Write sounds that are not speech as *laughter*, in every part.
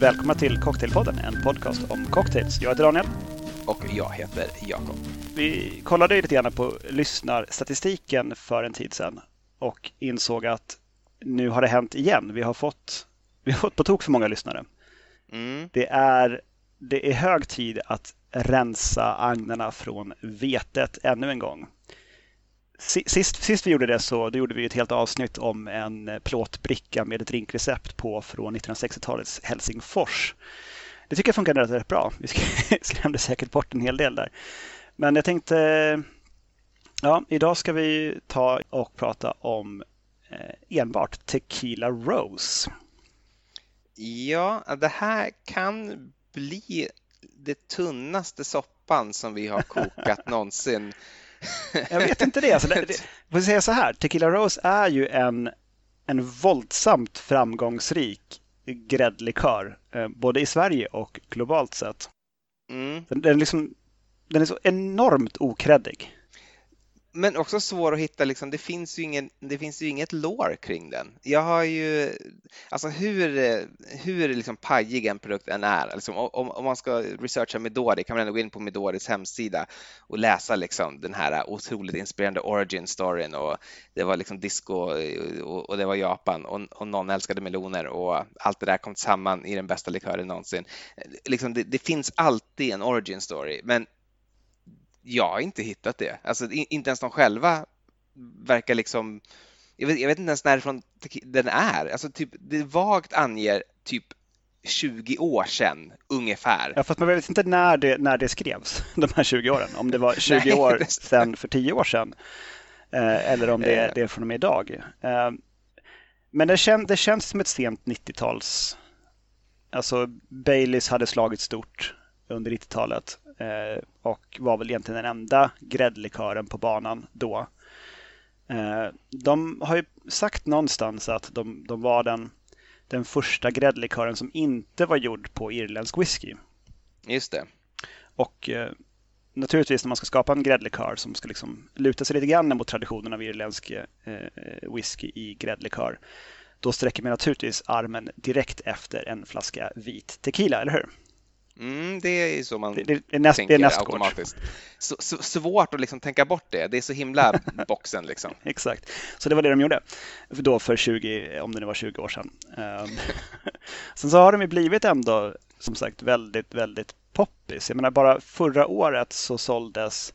Välkomna till Cocktailpodden, en podcast om cocktails. Jag heter Daniel. Och jag heter Jakob. Vi kollade lite grann på lyssnarstatistiken för en tid sedan och insåg att nu har det hänt igen. Vi har fått, *laughs* vi har fått på tok för många lyssnare. Mm. Det, är, det är hög tid att rensa agnarna från vetet ännu en gång. Sist, sist vi gjorde det så då gjorde vi ett helt avsnitt om en eh, plåtbricka med ett drinkrecept på från 1960-talets Helsingfors. Det tycker jag funkade rätt bra. Vi *laughs* skrämde säkert bort en hel del där. Men jag tänkte, ja, idag ska vi ta och prata om eh, enbart Tequila Rose. Ja, det här kan bli det tunnaste soppan som vi har kokat *laughs* någonsin. *laughs* Jag vet inte det. Alltså, det, det *laughs* får säga så här, Tequila Rose är ju en, en våldsamt framgångsrik gräddlikör, eh, både i Sverige och globalt sett. Mm. Den, den, liksom, den är så enormt okreddig men också svår att hitta, liksom, det, finns ju ingen, det finns ju inget lår kring den. Jag har ju, alltså hur, hur liksom pajig en produkt än är, liksom, om, om man ska researcha Midori kan man ändå gå in på Midoris hemsida och läsa liksom, den här otroligt inspirerande origin storyn och det var liksom disco och, och det var Japan och, och, någon älskade meloner och allt det där kom samman i den bästa likören någonsin. Liksom, det, det finns alltid en origin story, men jag har inte hittat det. Alltså inte ens de själva verkar liksom jag vet, jag vet inte ens närifrån den är. Alltså typ, det vagt anger typ 20 år sedan ungefär. Ja, fast man vet inte när det, när det skrevs, *laughs* de här 20 åren. Om det var *laughs* 20 Nej, år sedan för 10 år sedan eh, eller om det, är, det är från och med idag. Eh, men det, kän, det känns som ett sent 90-tals... Alltså Baileys hade slagit stort under 90-talet eh, och var väl egentligen den enda gräddlikören på banan då. Eh, de har ju sagt någonstans att de, de var den, den första gräddlikören som inte var gjord på irländsk whisky. Just det. Och eh, naturligtvis när man ska skapa en gräddlikör som ska liksom luta sig lite grann mot traditionen av irländsk whisky i gräddlikör. Då sträcker man naturligtvis armen direkt efter en flaska vit tequila, eller hur? Mm, det är så man det, det, näst, tänker det automatiskt. Så, så, svårt att liksom tänka bort det. Det är så himla *laughs* boxen. Liksom. *laughs* Exakt. Så det var det de gjorde då för 20, om det nu var 20 år sedan. Um, *laughs* sen så har de ju blivit ändå som sagt väldigt, väldigt poppis. Jag menar bara förra året så såldes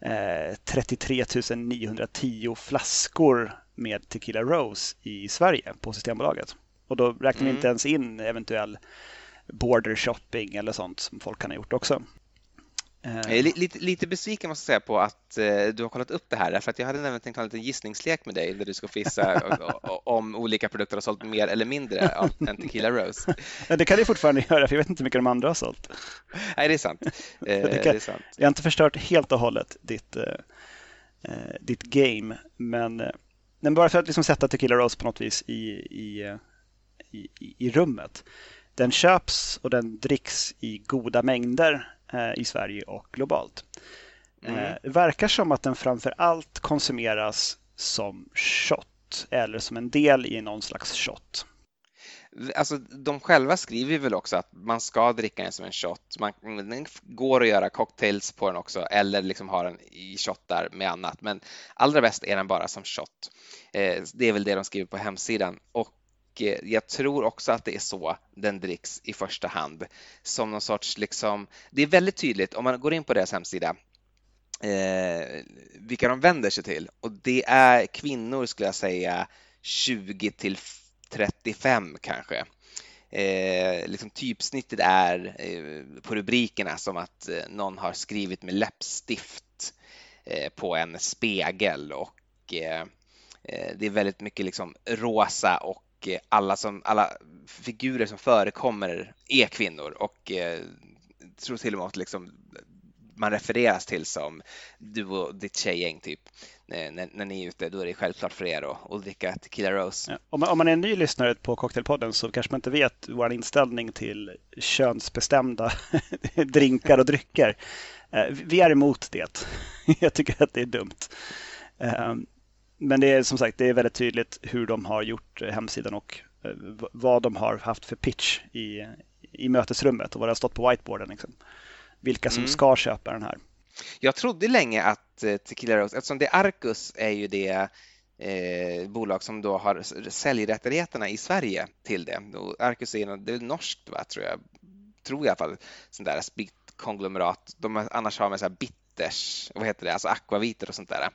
eh, 33 910 flaskor med Tequila Rose i Sverige på Systembolaget. Och då räknar vi mm. inte ens in eventuell border shopping eller sånt som folk kan ha gjort också. Jag är lite, lite besviken måste jag säga på att eh, du har kollat upp det här, för att jag hade nämligen tänkt ha en liten gissningslek med dig där du ska få gissa *laughs* om olika produkter har sålt mer eller mindre av en Tequila Rose. det kan du fortfarande göra, för jag vet inte hur mycket de andra har sålt. Nej, det är sant. *laughs* Eh, det, kan, det är sant. Jag har inte förstört helt och hållet ditt, eh ditt game, men, men bara för att liksom sätta Tequila Rose på något vis i, i, i, i rummet. Den köps och den dricks i goda mängder eh, i Sverige och globalt. Mm. Eh, det verkar som att den framför allt konsumeras som shot eller som en del i någon slags shot. Alltså, de själva skriver väl också att man ska dricka den som en shot. Man, den går att göra cocktails på den också eller liksom ha den i shottar med annat. Men allra bäst är den bara som shot. Eh, det är väl det de skriver på hemsidan. Och Eh, jag tror också att det är så den dricks i första hand. Som någon sorts, liksom, det är väldigt tydligt om man går in på deras hemsida eh, vilka de vänder sig till och det är kvinnor skulle jag säga 20 till 35 kanske. Eh, liksom typsnittet är eh, på rubrikerna som att eh, någon har skrivit med läppstift eh, på en spegel och eh, eh, det är väldigt mycket liksom rosa och och eh, alla, som, alla figurer som förekommer är kvinnor och eh, tror till och med att liksom, man refereras till som du och ditt tjejgäng typ. När, när ni är ute, då är det självklart för er att, dricka Tequila Rose. Ja, om, man, om man är en ny lyssnare på Cocktailpodden så kanske man inte vet vår inställning till könsbestämda *laughs* drinkar och drycker. Eh, vi är emot det. *laughs* Jag tycker att det är dumt. Eh, men det är som sagt det är väldigt tydligt hur de har gjort hemsidan och vad de har haft för pitch i, i mötesrummet och vad det har stått på whiteboarden. Liksom. Vilka som mm. ska köpa den här. Jag trodde länge att eh, Tequila Rose, eftersom det Arcus är ju det eh, bolag som då har säljrättigheterna i Sverige till det. Och Arcus är, det är norskt, va, tror jag, tror jag i alla fall, sån där konglomerat. De annars har med så här bitters, vad heter det, alltså akvaviter och sånt där.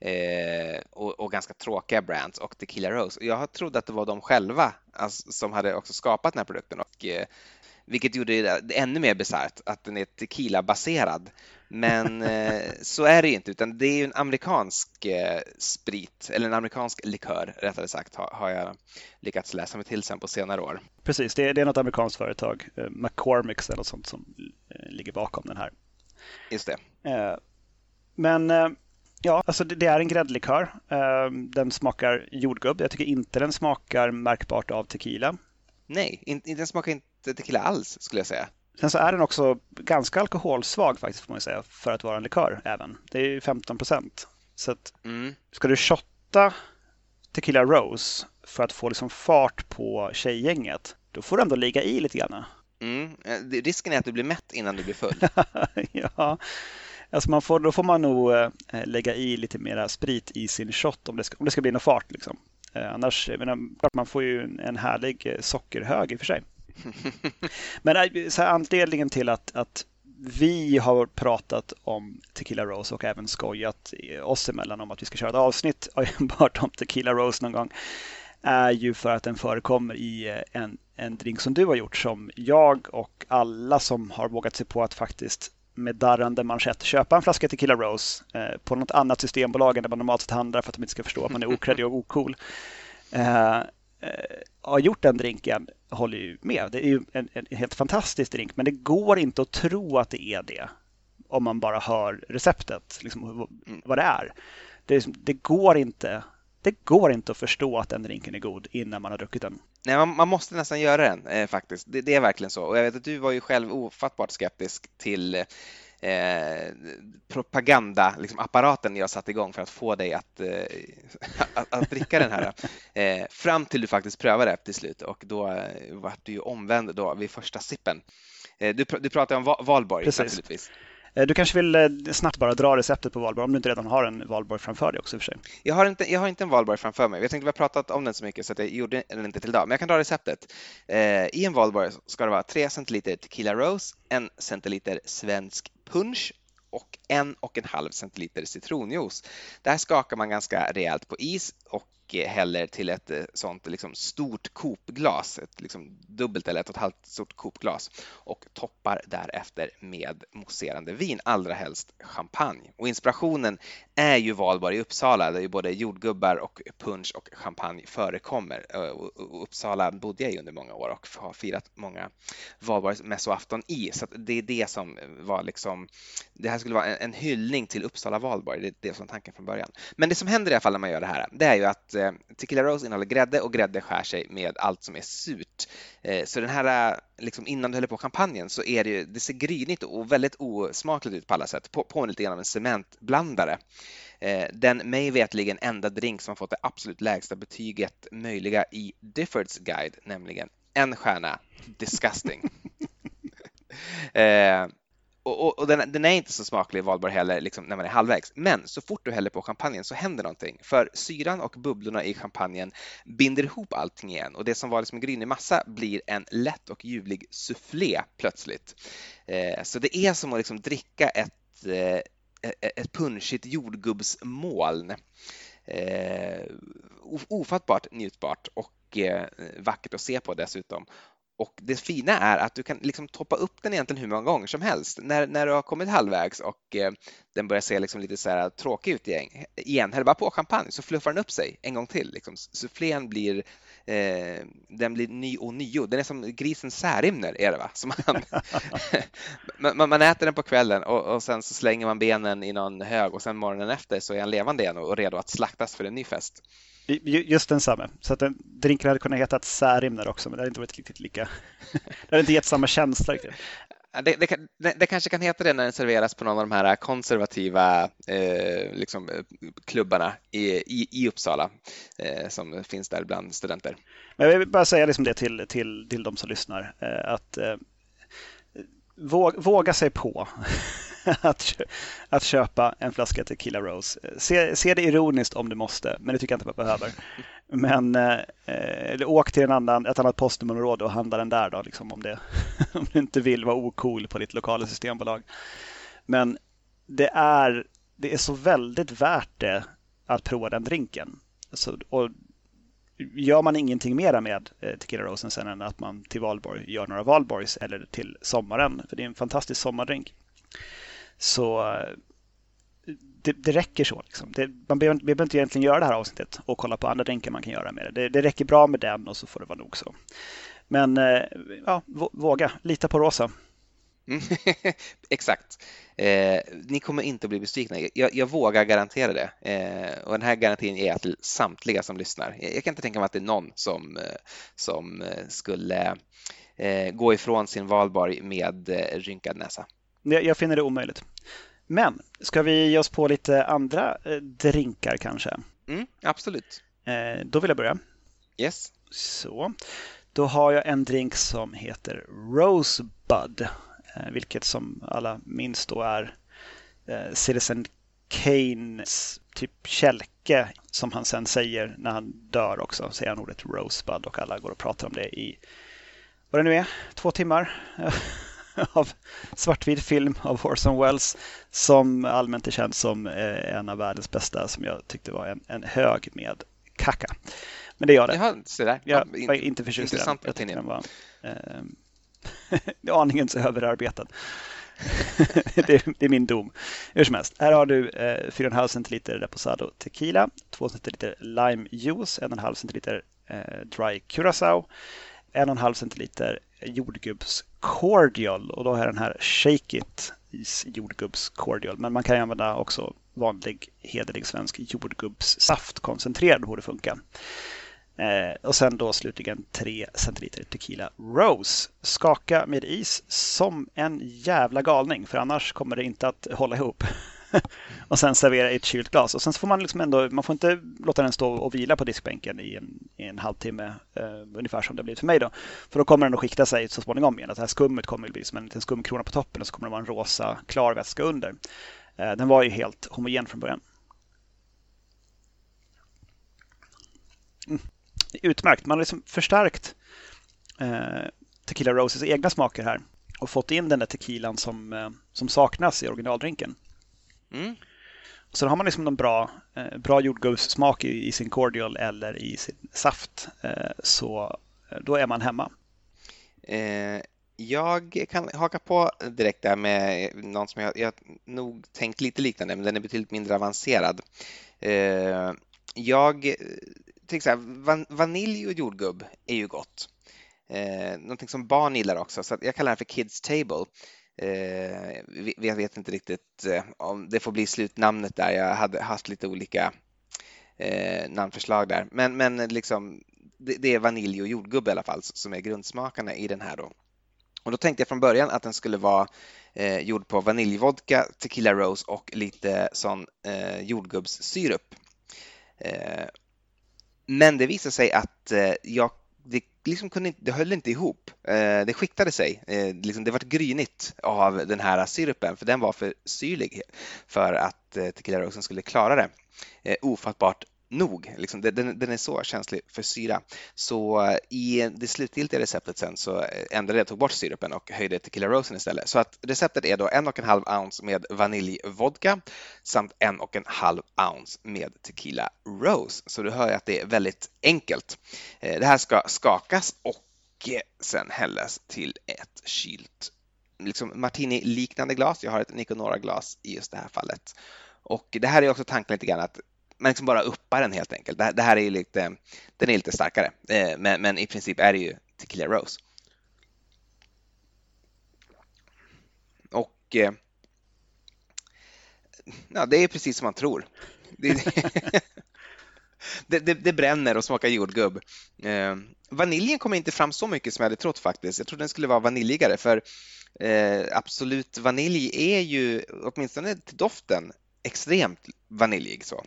Eh, och, och, ganska tråkiga brands och Tequila Rose. Jag trodde att det var de själva alltså, som hade också skapat den här produkten och eh, vilket gjorde det ännu mer bisarrt att den är tequila-baserad. Men eh, *laughs* så är det ju inte, utan det är ju en amerikansk eh, sprit, eller en amerikansk likör rättare sagt, har, har jag lyckats läsa mig till sen på senare år. Precis, det är, det är något amerikanskt företag, eh, McCormick eller något sånt som eh, ligger bakom den här. Just det. Men ja, alltså det, det är en gräddlikör. Den smakar jordgubb. Jag tycker inte den smakar märkbart av tequila. Nej, inte, den smakar inte tequila alls skulle jag säga. Sen så är den också ganska alkoholsvag faktiskt får man säga för att vara en likör även. Det är ju 15 procent. Så att mm. ska du shotta Tequila Rose för att få liksom fart på tjejgänget, då får du ändå ligga i lite grann. Mm. Eh, risken är att du blir mätt innan du blir full. *laughs* ja, alltså man får, då får man nog äh, lägga i lite mera sprit i sin shot om det ska, om det ska bli någon fart. Liksom. Äh, annars, menar, man får ju en härlig sockerhög i och för sig. *laughs* Men så här, anledningen till att, att vi har pratat om Tequila Rose och även skojat oss emellan om att vi ska köra ett avsnitt *laughs* enbart om Tequila Rose någon gång är ju för att den förekommer i eh, en, en drink som du har gjort som jag och alla som har vågat sig på att faktiskt med darrande manschett köpa en flaska Tequila Rose eh, på något annat systembolag än där man normalt sett handlar för att de inte ska förstå att man är okreddig och ocool. Eh, Eh, har gjort den drinken håller ju med. Det är ju en, en, helt fantastisk drink, men det går inte att tro att det är det om man bara hör receptet, liksom, vad det är. Det, det, går inte, det går inte att förstå att den drinken är god innan man har druckit den. Nej, man, man måste nästan göra den eh, faktiskt. Det, det, är verkligen så. Och jag vet att du var ju själv ofattbart skeptisk till eh, propagandaapparaten liksom, jag satt igång för att få dig att, eh, *laughs* att, att, dricka den här. Eh, fram till du faktiskt prövade till slut och då eh, vart du ju omvänd då vid första sippen. Eh, du, du pratade om valborg Precis. naturligtvis. Eh, du kanske vill eh, snabbt bara dra receptet på valborg om du inte redan har en valborg framför dig också i och för sig. Jag har inte, jag har inte en valborg framför mig. Jag tänkte vi har pratat om den så mycket så att jag gjorde den inte till idag, men jag kan dra receptet. Eh, I en valborg ska det vara 3 centiliter tequila rose, 1 centiliter svensk punch och en och en halv centiliter citronjuice. Det här skakar man ganska rejält på is och häller till ett eh, sånt liksom stort kopglas, ett liksom dubbelt eller ett och ett halvt stort kopglas och toppar därefter med mousserande vin, allra helst champagne. Och inspirationen är ju Valborg i Uppsala där ju både jordgubbar och punch och champagne förekommer. Eh, Uppsala bodde jag i under många år och har firat många valborgsmässoafton i, så det är det som var liksom, det här skulle vara en hyllning till Uppsala valborg, det är det som tanken från början. Men det som händer i alla fall när man gör det här, det är ju att eh, Tequila Rose innehåller grädde och grädde skär sig med allt som är surt. Eh, så den här, eh, liksom innan du häller på champagnen så är det, det ser grynigt och väldigt osmakligt ut på alla sätt. På, på lite grann av en cementblandare. Eh, den mig vetligen enda drink som har fått det absolut lägsta betyget möjliga i Diffords guide, nämligen en stjärna, disgusting. *laughs* eh, och, och, och den, den, är inte så smaklig valbar heller liksom, när man är halvvägs. Men så fort du häller på champagnen så händer någonting. För syran och bubblorna i champagnen binder ihop allting igen och det som var liksom en grynig massa blir en lätt och ljuvlig soufflé plötsligt. Eh, så det är som att liksom dricka ett, eh, ett punschigt jordgubbsmoln. Eh, ofattbart njutbart och eh, vackert att se på dessutom. Och det fina är att du kan liksom toppa upp den egentligen hur många gånger som helst. När, när du har kommit halvvägs och eh, den börjar se liksom lite så här tråkig ut igen, igen häll bara på champagne så fluffar den upp sig en gång till. Liksom. Sufflén blir, eh, den blir ny och nio. Den är som grisens särimner är det va? Som *laughs* man, man, man, äter den på kvällen och, och, sen så slänger man benen i någon hög och sen morgonen efter så är han levande igen och redo att slaktas för en ny fest. Just densamma. Så att den, drinken hade kunnat heta Särimner också, men det hade inte varit riktigt lika. *laughs* det hade inte gett samma känsla riktigt. Det, det, det, det, kanske kan heta det när den serveras på någon av de här konservativa eh, liksom, klubbarna i, i, i Uppsala eh, som finns där bland studenter. Men jag vill bara säga liksom det till, till, till de som lyssnar. Eh, att eh, våga sig på *laughs* *laughs* att, att köpa en flaska Tequila Rose. Se, se det ironiskt om du måste, men det tycker jag inte man behöver. *laughs* Men eh, åk till en annan, ett annat postnummerområde och handla den där då, liksom, om, det, *laughs* om du inte vill vara ocool på ditt lokala systembolag. Men det är, det är så väldigt värt det att prova den drinken. Så, och gör man ingenting mera med eh, Tequila Rosen sen än att man till valborg gör några valborgs eller till sommaren, för det är en fantastisk sommardrink. Så det, det räcker så. Liksom. Det, man behöver, behöver, inte egentligen göra det här avsnittet och kolla på andra drinkar man kan göra med det. det. Det räcker bra med den och så får det vara nog så. Men eh, ja, våga, lita på Rosa. Mm. *laughs* Exakt. Eh, ni kommer inte att bli besvikna. Jag, jag vågar garantera det. Eh, och den här garantin är till samtliga som lyssnar. Jag, jag, kan inte tänka mig att det är någon som, eh, som eh, skulle eh, gå ifrån sin valborg med eh, rynkad näsa. Jag, jag finner det omöjligt. Men ska vi ge oss på lite andra drinkar kanske? Mm, absolut. då vill jag börja. Yes. Så. Då har jag en drink som heter Rosebud Eh, vilket som alla minns då är eh, Citizen Kanes typ kälke som han sen säger när han dör också. Säger han ordet Rosebud och alla går och pratar om det i vad det nu är, två timmar *laughs* *laughs* av svartvit film av Orson Welles som allmänt är känd som eh, en av världens bästa som jag tyckte var en, en hög med kacka. Men det är jag det. Jaha, så där. Jag var inte förtjust i den. Jag tyckte den var eh, *laughs* aningen så överarbetad. *laughs* det, är, det, är, min dom. Hur som helst, här har du eh, 4,5 centiliter Reposado Tequila, 2 centiliter Lime Juice, 1,5 centiliter eh, Dry Curacao, 1,5 centiliter jordgubbscordial och då är den här Shake It is jordgubbscordial. Men man kan använda också vanlig hederlig svensk jordgubbssaft koncentrerad borde funka. Eh, och sen då slutligen 3 centiliter tequila Rose. Skaka med is som en jävla galning för annars kommer det inte att hålla ihop. *laughs* *laughs* och sen servera i ett kylt glas. Och sen får man liksom ändå, man får inte låta den stå och vila på diskbänken i en, i en halvtimme, eh, ungefär som det blivit för mig då. För då kommer den att skikta sig så småningom igen. Att det här skummet kommer att bli som en liten skumkrona på toppen och så kommer det vara en rosa klar vätska under. Eh, den var ju helt homogen från början. Mm utmärkt. Man har liksom förstärkt eh, Tequila Roses egna smaker här och fått in den där tequilan som, eh, som saknas i originaldrinken. Mm. Så då har man liksom en bra, eh, bra jordgubbssmak i, i, sin cordial eller i sin saft. Eh, så eh, då är man hemma. Eh, jag kan haka på direkt där med någon som jag, jag nog tänkt lite liknande, men den är betydligt mindre avancerad. jag till exempel, van, vanilj och jordgubb är ju gott. Eh, någonting som barn gillar också, så jag kallar det för Kids Table. Eh, jag vet inte riktigt eh, om det får bli slutnamnet där. Jag hade haft lite olika eh, namnförslag där, men, men liksom, det, det, är vanilj och jordgubb i alla fall som är grundsmakarna i den här. Då. Och då tänkte jag från början att den skulle vara eh, gjord på vaniljvodka, tequila rose och lite sån eh, jordgubbssyrup. Eh, men det visade sig att eh, jag, det, liksom kunde inte, det höll inte ihop. Eh, det skiktade sig. Eh, liksom det var grynigt av den här sirupen för den var för syrlig för att eh, tequila rosen skulle klara det. Eh, ofattbart nog. Liksom, den, den, är så känslig för syra. Så eh, i det slutgiltiga receptet sen så eh, ändrade jag, tog bort syrupen och höjde tequila rosen istället. Så att receptet är då en och en halv ounce med vaniljvodka samt en och en halv ounce med tequila rose. Så du hör att det är väldigt enkelt. Eh, det här ska skakas och sen hällas till ett kylt liksom martini-liknande glas. Jag har ett Nicanora-glas i just det här fallet. Och det här är också tanken lite grann att man liksom bara uppar den helt enkelt. Det, det här är lite, den är lite starkare, eh, men, men, i princip är det ju Tequila Rose. Och eh, ja, det är precis som man tror. Det, *laughs* det, det, det, bränner och smakar jordgubb. Eh, vaniljen kommer inte fram så mycket som jag hade trott faktiskt. Jag trodde den skulle vara vaniljigare för eh, Absolut Vanilj är ju, åtminstone till doften, extremt vaniljig. Så.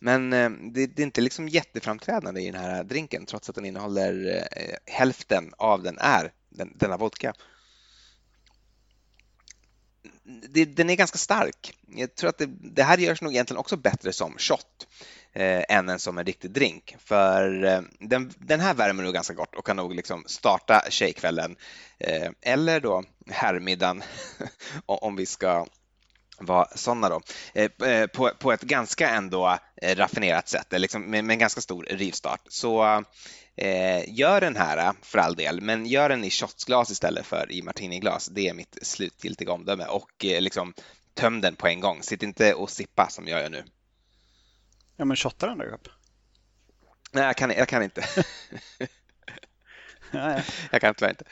Men eh, det, det, är inte liksom jätteframträdande i den här drinken trots att den innehåller eh, hälften av den är den, denna vodka. Det, den är ganska stark. Jag tror att det, det, här görs nog egentligen också bättre som shot eh, än en som en riktig drink. För eh, den, den, här värmer nog ganska gott och kan nog liksom starta tjejkvällen eh, eller då herrmiddagen *laughs* om vi ska vara sådana då, eh, eh, på, på ett ganska ändå eh, raffinerat sätt, liksom med, med en ganska stor rivstart. Så eh, gör den här för all del, men gör den i shotsglas istället för i martiniglas. Det är mitt slutgiltiga omdöme och eh, liksom töm den på en gång. Sitt inte och sippa som jag gör nu. Ja, men shotta den då, Jakob. Nej, jag kan, jag kan inte. *laughs* jag kan tyvärr inte.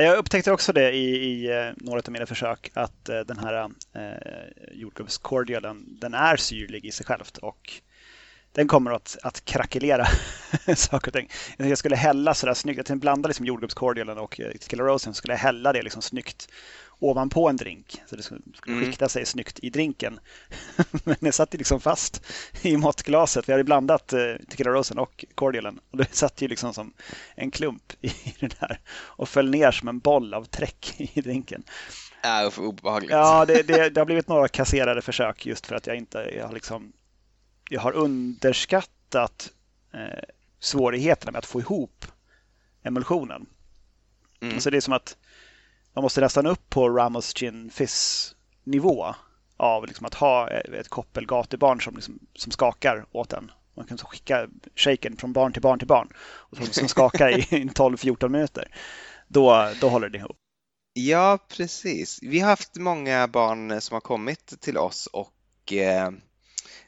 Jag upptäckte också det i, i eh, några av mina försök att eh, den här eh, jordgubbscordialen den är syrlig i sig självt och den kommer att, att krackelera *laughs* saker och ting. Jag skulle hälla sådär snyggt, jag tänkte blanda liksom jordgubbscordialen och eh, tequila skulle jag hälla det liksom snyggt ovanpå en drink. Så det skulle mm. skikta sig snyggt i drinken. *laughs* Men det satt ju liksom fast i måttglaset. Vi hade blandat eh, tequila rosen och cordialen. Och det satt ju liksom som en klump i *laughs* den där och föll ner som en boll av träck *laughs* i drinken. Ja, obehagligt. Ja, det, det, det, har blivit några kasserade försök just för att jag inte jag har, liksom, jag har underskattat eh, svårigheterna med att få ihop emulsionen. Mm. Alltså det är som att man måste nästan upp på Ramos Gin Fizz nivå av liksom att ha ett koppel gatubarn som, liksom, som skakar åt en. Man kan så skicka shaken från barn till barn till barn och som, som liksom skakar i 12-14 minuter. Då, då håller det ihop. Ja, precis. Vi har haft många barn som har kommit till oss och eh,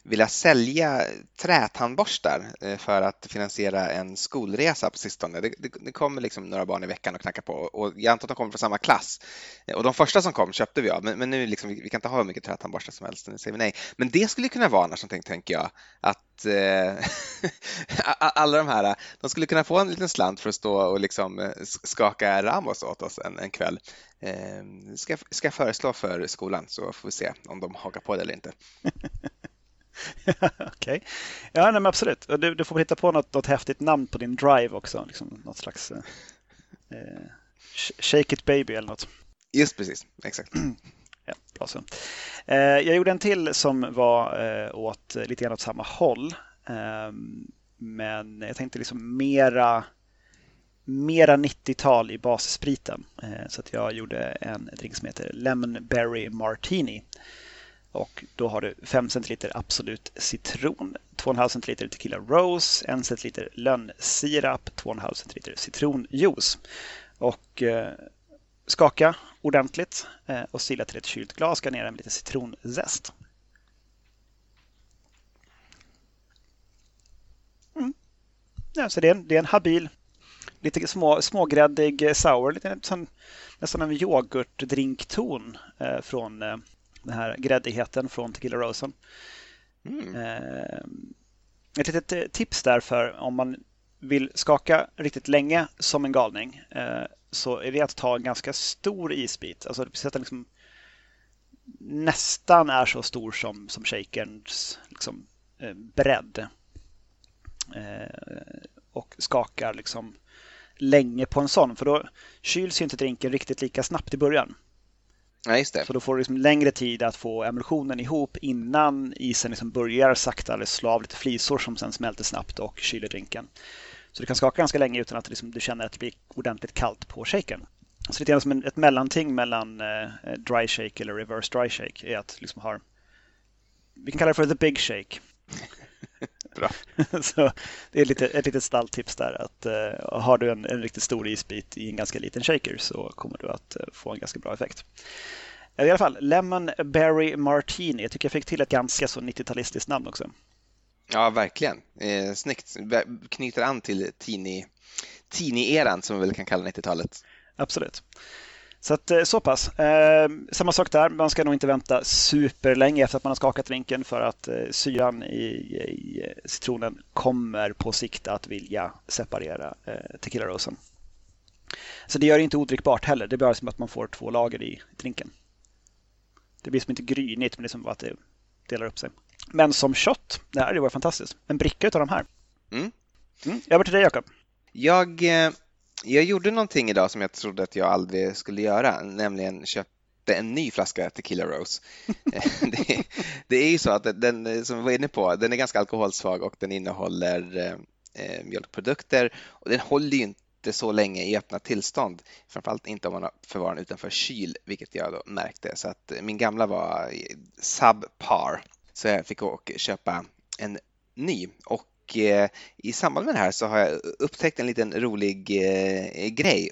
vilja sälja trätandborstar eh, för att finansiera en skolresa på sistone. Det, det, det kommer liksom några barn i veckan och knackar på och jag antar att de kommer från samma klass. Eh, och de första som kom köpte vi av, men, men nu liksom, vi kan inte ha hur mycket trätandborstar som helst, nu säger vi nej. Men det skulle kunna vara annars, tänker jag, att eh, *laughs* alla de här, de skulle kunna få en liten slant för att stå och liksom eh, skaka Ramos åt oss en, en kväll. Eh, ska, ska föreslå för skolan så får vi se om de hakar på det eller inte. *laughs* *laughs* Okej. Okay. Ja, nej, men absolut. Du, du, får hitta på något, något häftigt namn på din drive också. Liksom, något slags eh, eh Shake it baby eller något. Just precis, exakt. *clears throat* ja, bra så. Eh, jag gjorde en till som var eh, åt lite grann åt samma håll. Eh, men jag tänkte liksom mera mera 90-tal i basspriten. Eh, så att jag gjorde en drink som heter Lemon Berry Martini. Och då har du 5 centiliter Absolut citron, 2,5 centiliter Tequila Rose, 1 centiliter lönnsirap, 2,5 centiliter citronjuice. Och eh, skaka ordentligt eh, och sila till ett kylt glas. Garnera med lite citronzest. Mm. Ja, så det är, en, det är en habil, lite små, smågräddig eh, sour, lite som, nästan en yoghurtdrinkton eh, från eh, den här gräddigheten från Tequila Rosen. Mm. Eh, ett litet eh, tips där för om man vill skaka riktigt länge som en galning eh, så är det att ta en ganska stor isbit. Alltså så att den liksom nästan är så stor som, som shakerns liksom, bredd. och skakar liksom länge på en sån för då kyls inte drinken riktigt lika snabbt i början. Ja, just det. Så då får du liksom längre tid att få emulsionen ihop innan isen liksom börjar sakta eller slå av lite flisor som sen smälter snabbt och kyler drinken. Så du kan skaka ganska länge utan att liksom, du känner att det blir ordentligt kallt på shaken. Så lite grann som ett mellanting mellan eh, dry shake eller reverse dry shake är att liksom ha, vi kan kalla det för the big shake. Bra. *laughs* så det är lite, ett litet stalltips där att uh, har du en, en riktigt stor isbit i en ganska liten shaker så kommer du att uh, få en ganska bra effekt. I alla fall, Lemon Berry Martini. Jag tycker jag fick till ett ganska så 90-talistiskt namn också. Ja, verkligen. Eh, snyggt. Knyter an till Tini, Tini-eran som vi väl kan kalla 90-talet. Absolut. Så att eh, så pass. Eh, samma sak där, man ska nog inte vänta superlänge efter att man har skakat drinken för att eh, syran i, i, citronen kommer på sikt att vilja separera eh, tequila rosen. Så det gör det inte odrickbart heller. Det blir som att man får två lager i drinken. Det blir som inte grynigt, men det är som att det delar upp sig. Men som shot, det här var fantastiskt. En bricka av de här. Mm. Mm. Över till dig Jakob. Jag, eh, jag gjorde någonting idag som jag trodde att jag aldrig skulle göra, nämligen köpte en ny flaska Tequila Rose. *laughs* det, det, är ju så att den, som vi var inne på, den är ganska alkoholsvag och den innehåller eh, mjölkprodukter och den håller ju inte så länge i öppna tillstånd. Framförallt inte om man förvarar den utanför kyl, vilket jag då märkte. Så att min gamla var eh, subpar, så jag fick åka köpa en ny. Och eh, i samband med det här så har jag upptäckt en liten rolig eh, grej.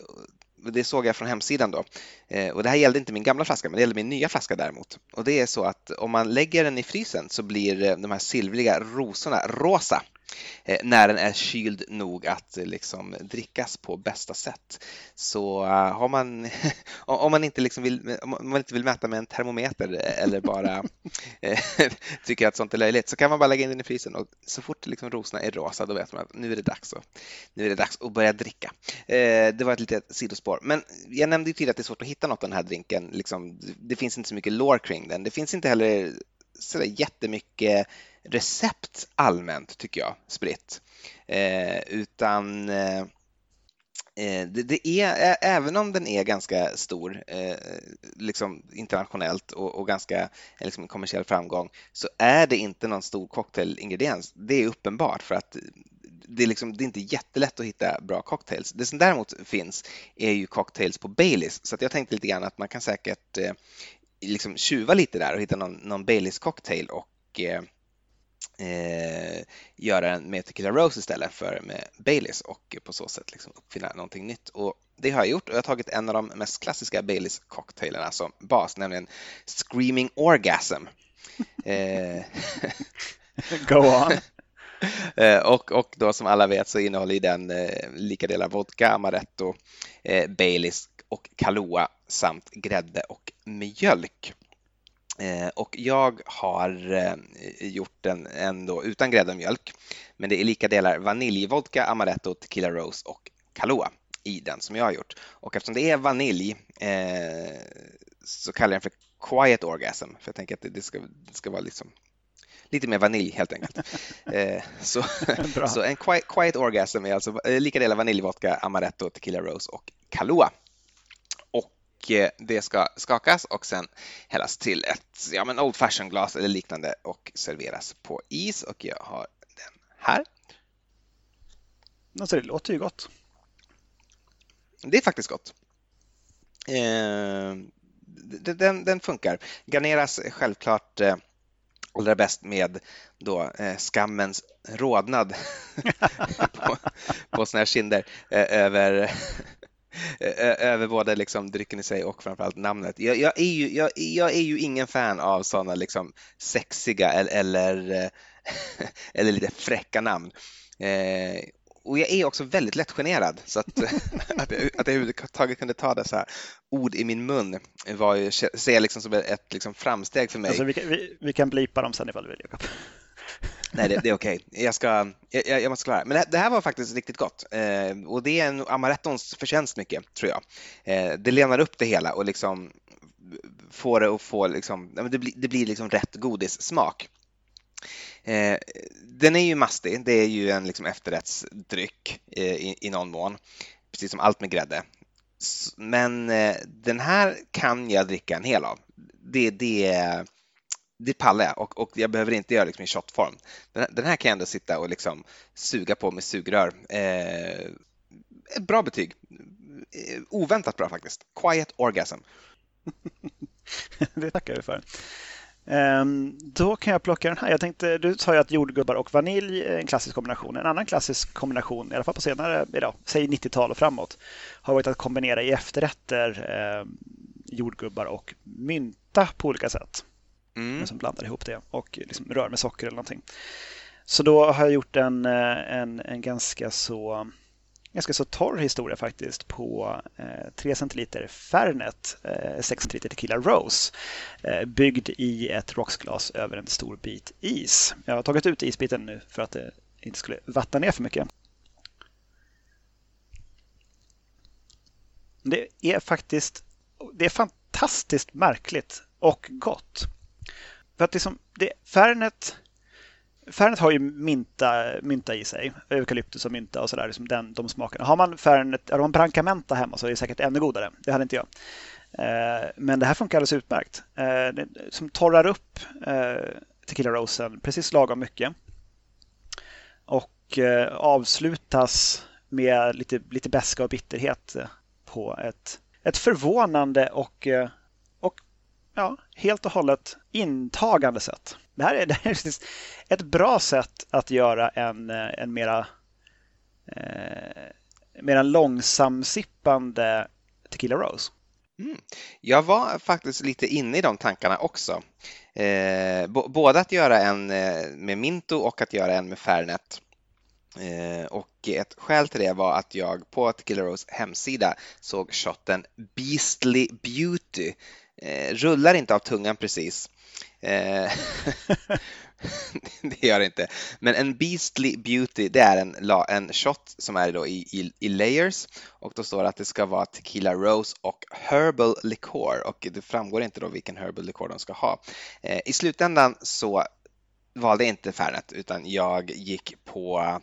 Det såg jag från hemsidan då. Eh, och det här gällde inte min gamla flaska, men det gällde min nya flaska däremot. Och det är så att om man lägger den i frysen så blir eh, de här silvriga rosorna rosa. Eh, när den är kyld nog att eh, liksom drickas på bästa sätt. Så eh, har man, *laughs* om, man inte liksom vill, om man inte vill mäta med en termometer eller bara *laughs* tycker att sånt är löjligt så kan man bara lägga in den i frysen och så fort liksom rosorna är rosa då vet man att nu är det dags, att, nu är det dags att börja dricka. Det var ett litet sidospår, men jag nämnde ju tidigare att det är svårt att hitta något av den här drinken. Liksom, det finns inte så mycket lore kring den. Det finns inte heller sådär jättemycket recept allmänt tycker jag, spritt. Eh, utan eh, eh det, det, är, även om den är ganska stor eh, liksom internationellt och, och ganska liksom, kommersiell framgång så är det inte någon stor cocktailingrediens. Det är uppenbart för att det är, liksom, det är inte jättelätt att hitta bra cocktails. Det som däremot finns är ju cocktails på Baileys så jag tänkte lite grann att man kan säkert eh, liksom tjuva lite där och hitta någon, någon Baileys cocktail och eh, eh, göra den med Tequila Rose istället för med Baileys och på så sätt liksom uppfinna någonting nytt. Och det har jag gjort och jag har tagit en av de mest klassiska Baileys cocktailerna som bas, nämligen Screaming Orgasm. *laughs* eh, Go on! *laughs* Eh, och, och då som alla vet så innehåller den eh, lika delar vodka, amaretto, eh, Baileys och Kahlua samt grädde och mjölk. Eh, och jag har eh, gjort den ändå utan grädde och mjölk. Men det är lika delar vaniljvodka, amaretto, tequila rose och Kahlua i den som jag har gjort. Och eftersom det är vanilj eh, så kallar jag den för quiet orgasm. För jag tänker att det ska, det ska vara liksom lite mer vanilj helt enkelt. *laughs* så, så en quiet, quiet, orgasm är alltså lika delar vaniljvodka, amaretto, tequila rose och Kahlua. Eh, det ska skakas och sen hällas till ett ja, men old fashion glas eller liknande och serveras på is och jag har den här. Alltså, det låter ju gott. Det är faktiskt gott. Eh, den, den, funkar. Garneras självklart eh, allra bäst med då, eh, skammens rodnad *laughs* på, på såna här kinder eh, över över både liksom drycken i sig och framförallt namnet. Jag, jag, är, ju, jag, jag är ju ingen fan av sådana liksom sexiga eller, eller, eh, *laughs* eller lite fräcka namn. Eh, och jag är också väldigt lättgenerad så att, *laughs* att, jag, att jag överhuvudtaget kunde ta dessa ord i min mun var ju, ser jag liksom som ett liksom framsteg för mig. Alltså, vi, vi, vi kan blipa dem sen ifall du vill, Jakob. Nej, det, det är okej. Okay. Jag, ska, jag, jag måste klara Men det, det, här var faktiskt riktigt gott. Eh, och det är en amarettons förtjänst mycket, tror jag. Eh, det lenar upp det hela och liksom får det att få liksom, det blir, det blir liksom rätt godissmak. Eh, den är ju mastig, det är ju en liksom efterrättsdryck eh, i, i någon mån, precis som allt med grädde. Men eh, den här kan jag dricka en hel av. Det, det, det pallar jag och, och jag behöver inte göra liksom i shotform. Den, den, här kan jag ändå sitta och liksom suga på med sugrör. Eh, bra betyg. Eh, oväntat bra faktiskt. Quiet orgasm. *laughs* det tackar vi för. Ehm, då kan jag plocka den här. Jag tänkte, du sa ju att jordgubbar och vanilj är en klassisk kombination. En annan klassisk kombination, i alla fall på senare, idag, säg 90-tal och framåt, har varit att kombinera i efterrätter eh, jordgubbar och mynta på olika sätt mm. som blandar ihop det och liksom rör med socker eller någonting. Så då har jag gjort en, eh, en, en ganska så ganska så torr historia faktiskt på eh, 3 centiliter Fernet eh, 6 centiliter Tequila Rose eh, byggd i ett rocksglas över en stor bit is. Jag har tagit ut isbiten nu för att det inte skulle vattna ner för mycket. Det är faktiskt det är fantastiskt märkligt och gott. För att liksom, det, Fernet Fernet har ju mynta, mynta i sig, eukalyptus och mynta och sådär, liksom den, de smakerna. Har man Fernet, har man Brancamenta hemma så är det säkert ännu godare. Det hade inte jag. Eh, men det här funkar alldeles utmärkt. Eh, det, som torrar upp eh, Tequila Rosen precis lagom mycket. Och eh, avslutas med lite, lite beska och bitterhet på ett, ett förvånande och eh, ja, helt och hållet intagande sätt. Det här är, *laughs* det här är ett bra sätt att göra en, eh, en mera, eh, mera långsamsippande Tequila Rose. Mm. Jag var faktiskt lite inne i de tankarna också. Eh, både att göra en eh, med Minto och att göra en med Fernet. Eh, och ett skäl till det var att jag på Tequila Rose hemsida såg shotten Beastly Beauty. Eh, rullar inte av tungan precis. Eh, *laughs* det gör det inte. Men en Beastly Beauty, det är en, en shot som är då i, i, i, layers och då står det att det ska vara Tequila Rose och Herbal Liqueur och det framgår inte då vilken Herbal Liqueur de ska ha. Eh, I slutändan så valde jag inte Fernet utan jag gick på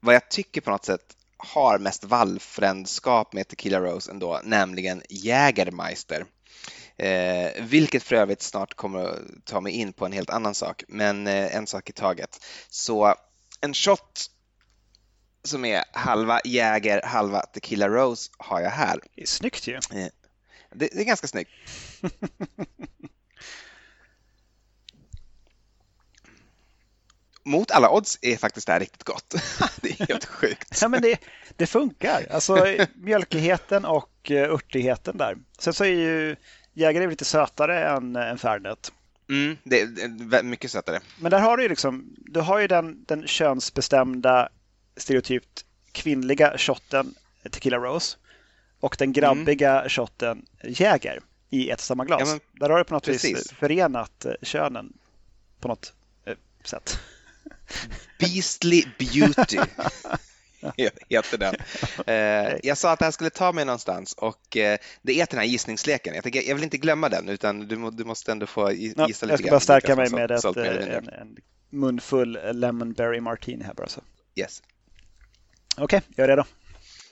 vad jag tycker på något sätt har mest vallfrändskap med Tequila Rose ändå, nämligen Jägermeister. Eh, vilket för övrigt snart kommer att ta mig in på en helt annan sak, men eh, en sak i taget. Så en shot som är halva Jäger, halva Tequila Rose har jag här. Det är snyggt ju. Eh, det, det är ganska snyggt. mot alla odds är faktiskt det här riktigt gott. *laughs* det är helt sjukt. ja, men det, det funkar. Alltså *laughs* mjölkigheten och uh, örtigheten där. Sen så är ju Jägare lite sötare än, än Fernet. Mm, det är mycket sötare. Men där har du ju liksom, du har ju den, den könsbestämda stereotypt kvinnliga shotten Tequila Rose och den grabbiga mm. shotten Jäger i ett samma glas. Ja, men, där har du på något precis. vis förenat eh, könen på något eh, sätt. Beastly Beauty *laughs* *laughs* heter den. Eh, jag sa att det här skulle ta mig någonstans och eh, det är den här gissningsleken. Jag, tänker, jag vill inte glömma den utan du, du måste ändå få gissa ja, lite Jag ska bara stärka mig med ett, eh, en, en munfull Lemonberry Martini här bara. Så. Yes. Okej, okay, jag är redo.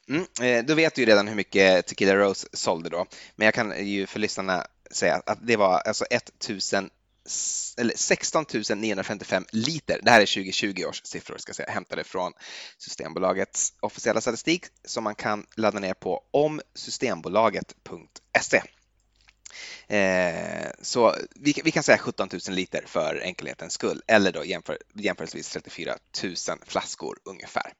Mm, då vet du ju redan hur mycket Tequila Rose sålde då, men jag kan ju för lyssnarna säga att det var alltså 1000 eller 16 955 liter. Det här är 2020 års siffror, ska säga, hämtade från Systembolagets officiella statistik som man kan ladda ner på omsystembolaget.se. Eh, så vi, vi, kan säga 17 000 liter för enkelhetens skull eller då jämför, jämförelsevis 34 000 flaskor ungefär.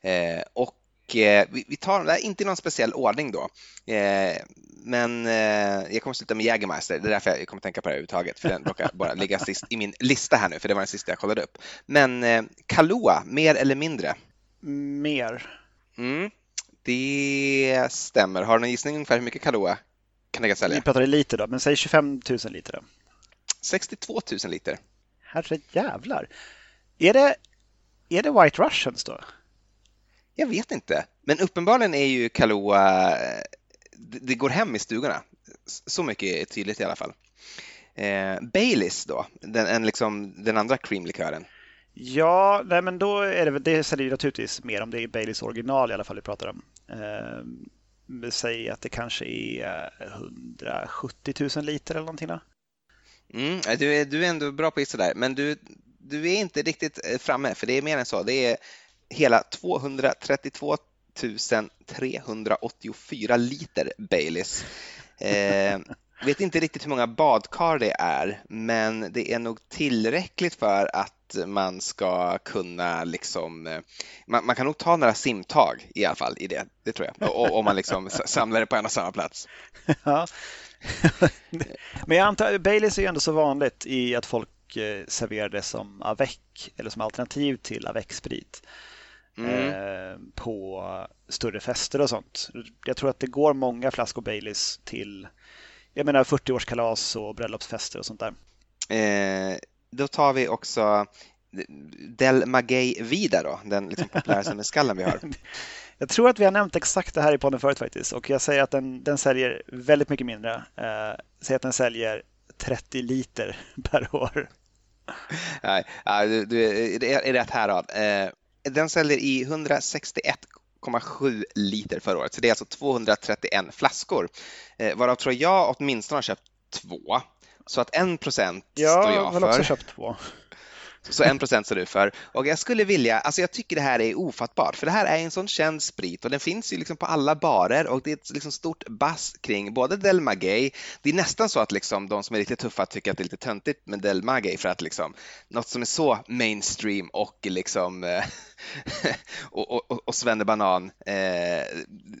Eh, och vi tar där, inte i någon speciell ordning då. Eh, men eh, jag kommer sluta med Jägermeister, det är därför jag kommer tänka på det överhuvudtaget, för den råkar bara ligga sist i min lista här nu, för det var den sista jag kollade upp. Men Kahlua, mer eller mindre? Mer. Mm, det stämmer. Har du någon gissning ungefär hur mycket Kahlua kan det sälja? Vi pratar i liter då, men säg 25 000 liter då. 62 000 liter. Herre jävlar. Är det, är det White Russians då? Jag vet inte, men uppenbarligen är ju Kahlua, det går hem i stugorna. Så mycket är tydligt i alla fall. Eh, Baileys då, den, en liksom, den andra creamlikören. Ja, nej, men då är det, det säljer naturligtvis mer om det är Baileys original i alla fall vi pratar om. Eh, säg att det kanske är 170 000 liter eller någonting. Då. Mm, du, är, du är ändå bra på att gissa där, men du, du är inte riktigt eh, framme, för det är mer än så. Det är hela 232 384 liter Baileys. Eh, vet inte riktigt hur många badkar det är, men det är nog tillräckligt för att man ska kunna liksom, eh, man, man kan nog ta några simtag i alla fall i det, det tror jag, om man liksom samlar det på en och samma plats. Ja. men jag antar, Baileys är ju ändå så vanligt i att folk eh, serverar det som avec eller som alternativ till avec-sprit mm. eh, på större fester och sånt. Jag tror att det går många flaskor Baileys till jag menar 40-årskalas och bröllopsfester och sånt där. Eh, då tar vi också Del Magay Vida då, den liksom med skallen vi har. *laughs* Jag tror att vi har nämnt exakt det här i podden förut faktiskt och jag säger att den, den säljer väldigt mycket mindre. Eh, säger att den säljer 30 liter *laughs* per år. Nej, du, du är rätt härad. Eh, den säljer i 161,7 liter förra året, så det är alltså 231 flaskor, eh, varav tror jag åtminstone har köpt två. Så att en procent ja, står jag för. Jag har också köpt två. *laughs* Så en procent står du för. Och jag skulle vilja, alltså jag tycker det här är ofattbart, för det här är en sån känd sprit och den finns ju liksom på alla barer och det är ett liksom stort bass kring både Del Maguey, det är nästan så att liksom de som är lite tuffa tycker att det är lite töntigt med Del Maguey för att liksom något som är så mainstream och liksom eh, *laughs* *laughs* och, och, och svennebanan, eh,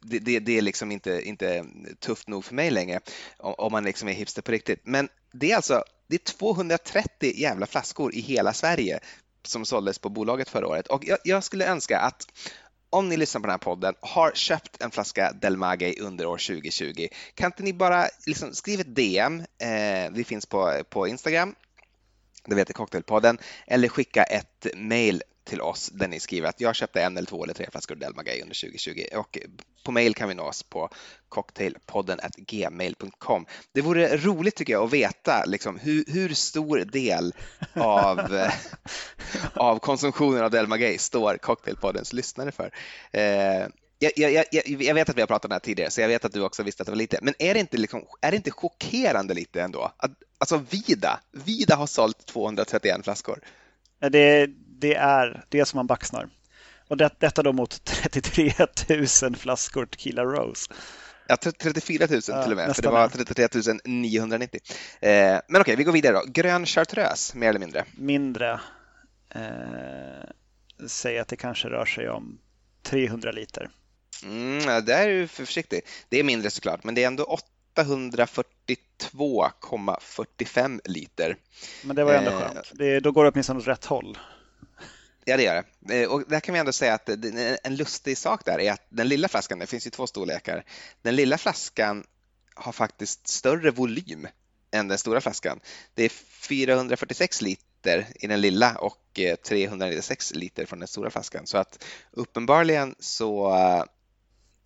det, det, det, är liksom inte, inte tufft nog för mig längre om man liksom är hipster på riktigt. Men det är alltså det är 230 jävla flaskor i hela Sverige som såldes på bolaget förra året och jag, jag skulle önska att om ni lyssnar på den här podden, har köpt en flaska Del Maguey under år 2020, kan inte ni bara liksom skriva ett DM, eh, vi finns på, på Instagram, det vet Cocktailpodden, eller skicka ett mail till oss där ni skriver att jag köpte en eller två eller tre flaskor Delmagay under 2020 och på mail kan vi nå oss på cocktailpodden gmail.com. Det vore roligt tycker jag att veta liksom, hur, hur stor del av, eh, av konsumtionen av Delmagay står Cocktailpoddens lyssnare för. Eh, jag, jag, jag, jag, vet att vi har pratat om det här tidigare, så jag vet att du också visste att det var lite. Men är det inte, liksom, är det inte chockerande lite ändå? Att, alltså Vida, Vida har sålt 231 flaskor. Det, det är det som man baxnar. Och det, detta då mot *laughs* 33 000 flaskor Tequila Rose. Ja, 34 000 ja, till och med, för det var 33 990. Eh, men okej, okay, vi går vidare då. Grön chartreuse, mer eller mindre? Mindre. Eh, säg att det kanske rör sig om 300 liter. Mm, där är du för försiktig. Det är mindre såklart, men det är ändå 842,45 liter. Men det var ändå eh, skönt. Det, då går det åtminstone åt rätt håll. Ja, det gör det. Eh, och där kan vi ändå säga att en lustig sak där är att den lilla flaskan, det finns ju två storlekar, den lilla flaskan har faktiskt större volym än den stora flaskan. Det är 446 liter i den lilla och eh, 396 liter från den stora flaskan. Så att uppenbarligen så eh,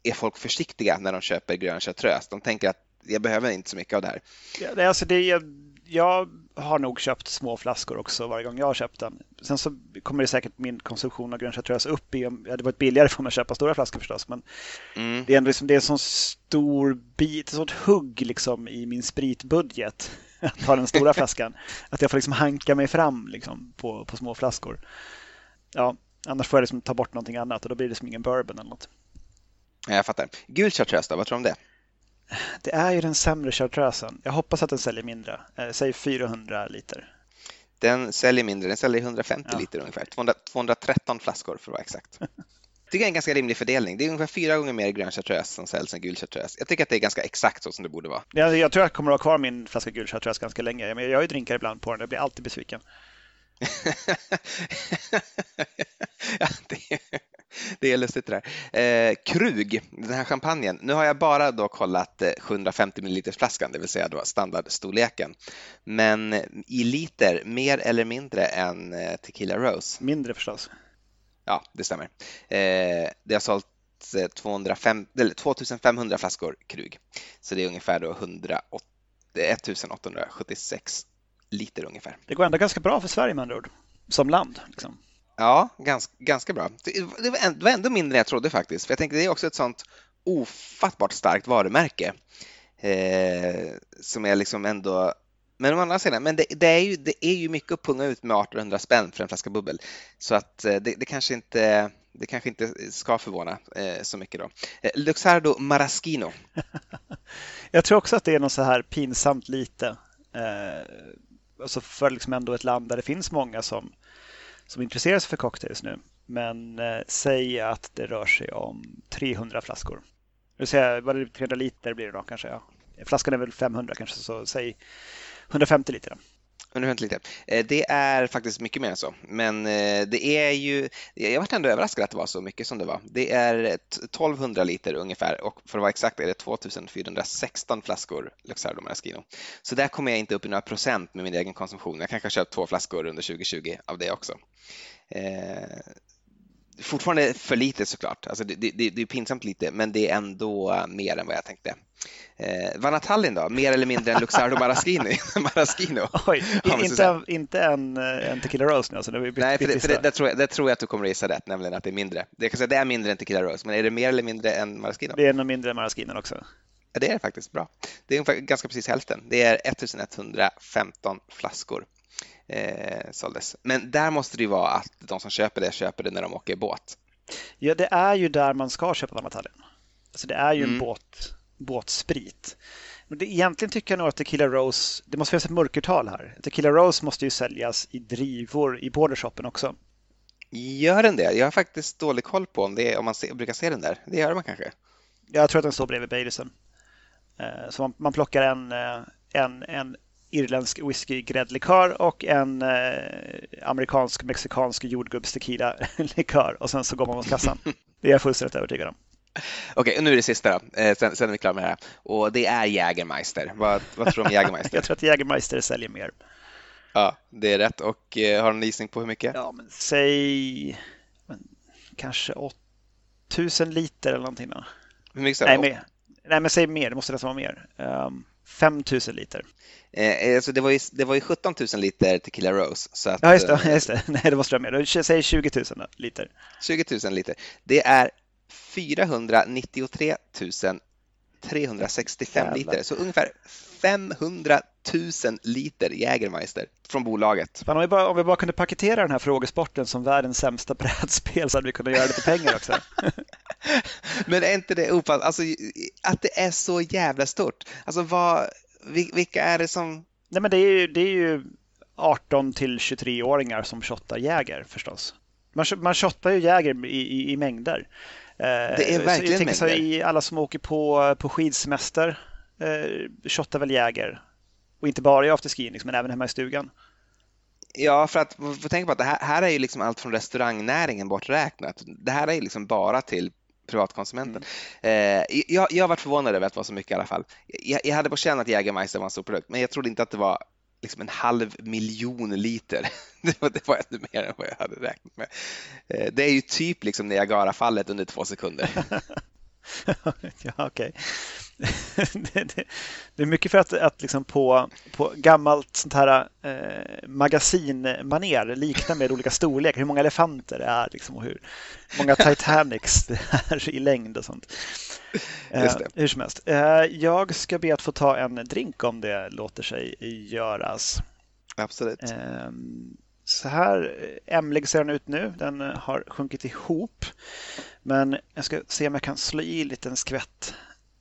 är folk försiktiga när de köper grön chartreuse. De tänker att jag behöver inte så mycket av det här. Ja, det, alltså det, jag, har nog köpt små flaskor också varje gång jag har köpt den. Sen så kommer det säkert min konsumtion av grön chartreuse upp i, det hade varit billigare för mig att köpa stora flaskor förstås, men mm. det är ändå liksom, det är en sån stor bit, ett sånt hugg liksom i min spritbudget *laughs* att ha den stora flaskan. *laughs* Att jag får liksom hanka mig fram liksom på, på små flaskor. Ja, annars får jag liksom ta bort någonting annat och då blir det som ingen bourbon eller något. Jag fattar. Gul chartreuse då, vad tror du om det? Det är ju den sämre chartreusen. Jag hoppas att den säljer mindre. Eh, säg 400 liter. Den säljer mindre, den säljer 150 ja. liter ungefär. 200, 213 flaskor för att vara exakt. *laughs* Jag tycker det är en ganska rimlig fördelning. Det är ungefär fyra gånger mer grön chartreuse som säljs än gul chartreuse. Jag tycker att det är ganska exakt så som det borde vara. Jag, jag tror jag kommer att ha kvar min flaska gul chartreuse ganska länge. Jag ju drinkar ibland på den. Jag blir alltid besviken. *laughs* ja, det, det är lustigt det där. Eh, Krug, den här champagnen. Nu har jag bara då kollat 750 ml flaskan, det vill säga då standardstorleken. Men i liter, mer eller mindre än eh, Tequila Rose? Mindre förstås. Ja, det stämmer. Eh, det har sålt 205, eller 2500 flaskor Krug, så det är ungefär då 108, 1876 liter ungefär. Det går ändå ganska bra för Sverige med andra ord, som land. Liksom. Ja, ganska, ganska bra. Det var, ändå mindre än jag trodde faktiskt. För jag tänkte det är också ett sånt ofattbart starkt varumärke. Eh, som är liksom ändå men å andra sidan, men det, det, är ju, det är ju mycket att punga ut med 1800 spänn för en flaska bubbel. Så att eh, det, det kanske inte det kanske inte ska förvåna eh, så mycket då. Eh, Luxardo Maraschino. *laughs* Jag tror också att det är något så här pinsamt lite. Eh, alltså för liksom ändå ett land där det finns många som som intresserar sig för cocktails nu. Men eh, säg att det rör sig om 300 flaskor. Det vill säga, vad det 300 liter blir det då kanske? Ja. Flaskan är väl 500 kanske, så säg 150 liter. Men vänta lite. Eh, det är faktiskt mycket mer än så. Men eh, det är ju, jag vart ändå överraskad att det var så mycket som det var. Det är 1200 liter ungefär och för att vara exakt är det 2416 flaskor Luxardo Maraschino. Så där kommer jag inte upp i några procent med min egen konsumtion. Jag kanske har köpt två flaskor under 2020 av det också. Eh, Eh, fortfarande för lite såklart. Alltså det, det, det är pinsamt lite, men det är ändå mer än vad jag tänkte. Eh, Vanatallin då, mer eller mindre än Luxardo Maraschini? *laughs* Maraschino. Oj, inte, inte en, eh, en Tequila Rose nu alltså? Det Nej, för, det, för det, det, tror jag, det tror jag att du kommer att gissa rätt, nämligen att det är mindre. Det, kan säga, det är mindre än Tequila Rose, men är det mer eller mindre än Maraschino? Det är nog mindre än Maraschino också. Ja, det är det faktiskt. Bra. Det är ganska precis hälften. Det är 1115 flaskor eh, såldes. Men där måste det ju vara att de som köper det köper det när de åker båt. Ja, det är ju där man ska köpa Vanatallin. Alltså det är ju mm. en båt båtsprit. Men det, egentligen tycker jag nog att Tequila Rose, det måste finnas ett mörkertal här. Tequila Rose måste ju säljas i drivor i bordershoppen också. Gör den det? Jag har faktiskt dålig koll på om, det, om man se, brukar se den där. Det gör man kanske? Jag tror att den står bredvid Baileysen. Eh, så man, man plockar en, eh, en, en irländsk whisky-gräddlikör och en eh, amerikansk mexikansk jordgubbstequila-likör *laughs* och sen så går man mot kassan. Det är jag fullständigt övertygad om. Okej, och nu är det sista då, eh, sen, sen är vi klara med det här. Och det är Jägermeister. Vad, vad tror du om Jägermeister? *laughs* jag tror att Jägermeister säljer mer. Ja, det är rätt. Och eh, har du en gissning på hur mycket? Ja, men säg men, kanske 8000 liter eller någonting. Då. Hur mycket Nej, mer. Nej, men säg mer. Det måste nästan vara mer. Um, ehm, 5000 liter. Eh, alltså det, var ju, det var ju 17 000 liter Tequila Rose. Så att, ja, just det. Eh, just det. *laughs* Nej, det måste mer. Säg 20 000 liter. 20 000 liter. Det är 493 365 liter, så ungefär 500 000 liter Jägermeister från bolaget. Fan, om, vi bara, om vi bara kunde paketera den här frågesporten som världens sämsta *laughs* brädspel så hade vi kunnat göra lite pengar också. *laughs* Men är inte det ofattbart, alltså, att det är så jävla stort? Alltså vad, vilka är det som... Nej men det är ju, det är ju 18 till 23-åringar som shottar Jäger förstås. Man, man shottar ju Jäger i, i, i mängder. Det är verkligen så jag så i alla som åker på, på skidsemester eh, shottar väl Jäger. Och inte bara i afterski liksom, men även hemma i stugan. Ja, för att få tänka på att det här, här är ju liksom allt från restaurangnäringen borträknat. Det här är ju liksom bara till privatkonsumenten. Mm. Eh, jag, jag har varit förvånad över att det var så mycket i alla fall. Jag, jag hade på känn att Jägermeister var en stor produkt, men jag trodde inte att det var liksom en halv miljon liter. *laughs* Det var, det var ännu mer än vad jag hade räknat med. Eh, det är ju typ liksom Niagarafallet under två sekunder. *laughs* ja, okej. Okay. *laughs* det, det, det, är mycket för att, att liksom på, på gammalt sånt här eh, magasinmaner likna med olika storlekar, hur många elefanter det är liksom, och hur många Titanics det är i längd och sånt. Eh, hur som helst. Eh, jag ska be att få ta en drink om det låter sig göras. Absolut. Eh, så här ämlig ser den ut nu. Den har sjunkit ihop. Men jag ska se om jag kan slå i en liten skvätt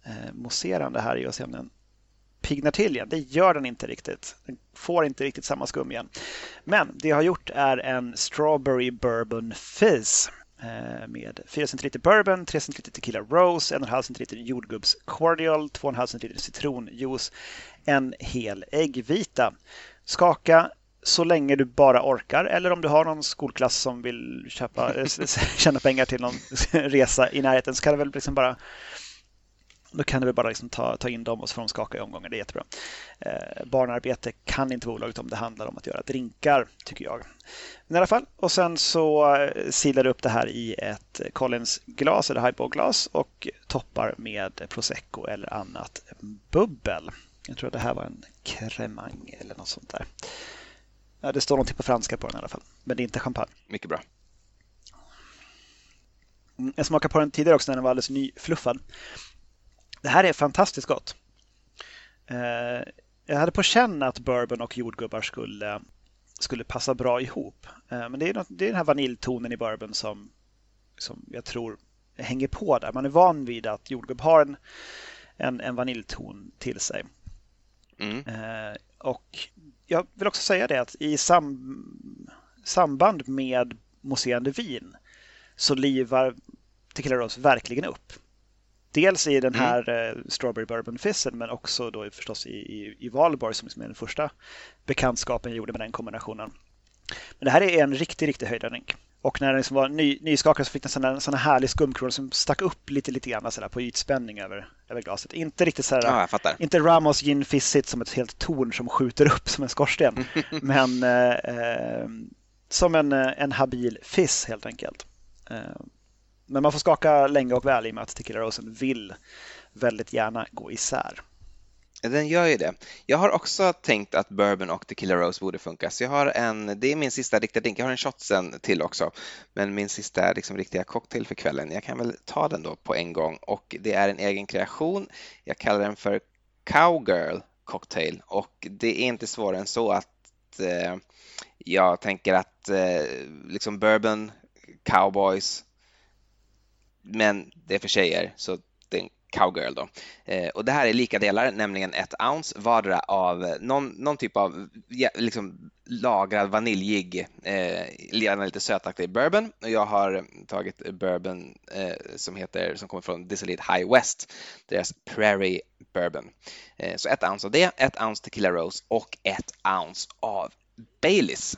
eh, mousserande här i och se om den pignar till igen. Det gör den inte riktigt. Den får inte riktigt samma skum igen. Men det jag har gjort är en Strawberry Bourbon Fizz eh, med 4 centiliter bourbon, 3 centiliter tequila rose, 1,5 centiliter jordgubbs cordial, 2,5 centiliter citronjuice, en hel äggvita. Skaka så länge du bara orkar eller om du har någon skolklass som vill köpa, eh, tjäna pengar till någon *laughs* resa i närheten så kan du väl liksom bara då kan du väl bara liksom ta, ta in dem och så får de skaka i omgångar. Det är jättebra. Eh, barnarbete kan inte olagligt om det handlar om att göra drinkar, tycker jag. Men i alla fall, och sen så eh, silar du upp det här i ett Collins-glas eller highball-glas och toppar med prosecco eller annat bubbel. Jag tror att det här var en cremang eller något sånt där. Ja, det står någonting på franska på den i alla fall, men det är inte champagne. Mycket bra. Mm, jag smakade på den tidigare också när den var alldeles nyfluffad. Det här är fantastiskt gott. Eh, jag hade på känn att bourbon och jordgubbar skulle, skulle passa bra ihop. Eh, men det är, något, det är den här vaniljtonen i bourbon som, som jag tror hänger på där. Man är van vid att jordgubb har en, en, en vaniljton till sig. Mm. Eh, och jag vill också säga det att i sam, samband med mousserande vin så livar Tequila Rose verkligen upp. Dels i den mm. här mm. Strawberry Bourbon Fissen men också då förstås i, i, i Valborg som liksom är den första bekantskapen jag gjorde med den kombinationen. Men det här är en riktig, riktig höjdardrink. Och när den liksom var ny, nyskakad så fick den sån sån härlig skumkrona som stack upp lite, lite grann sådär, på ytspänning över, över glaset. Inte riktigt så ja, inte Ramos Gin Fizz som ett helt torn som skjuter upp som en skorsten. *laughs* men eh, eh, som en, eh, en habil fizz helt enkelt. Eh, men man får skaka länge och väl i och med att Tequila Rosen vill väldigt gärna gå isär. Den gör ju det. Jag har också tänkt att bourbon och tequila rose borde funka, så jag har en, det är min sista riktiga drink. Jag har en shot sen till också, men min sista liksom, riktiga cocktail för kvällen. Jag kan väl ta den då på en gång och det är en egen kreation. Jag kallar den för Cowgirl cocktail och det är inte svårare än så att eh, jag tänker att eh, liksom bourbon, cowboys, men det är för tjejer så det är en cowgirl då. Eh, och det här är lika delar, nämligen ett ounce vardera av någon, någon typ av ja, liksom lagrad vaniljig, eh, gärna lite sötaktig bourbon. Och jag har tagit bourbon eh, som heter, som kommer från Dissolid High West, deras Prairie Bourbon. Eh, så ett ounce av det, ett ounce tequila rose och ett ounce av Baileys.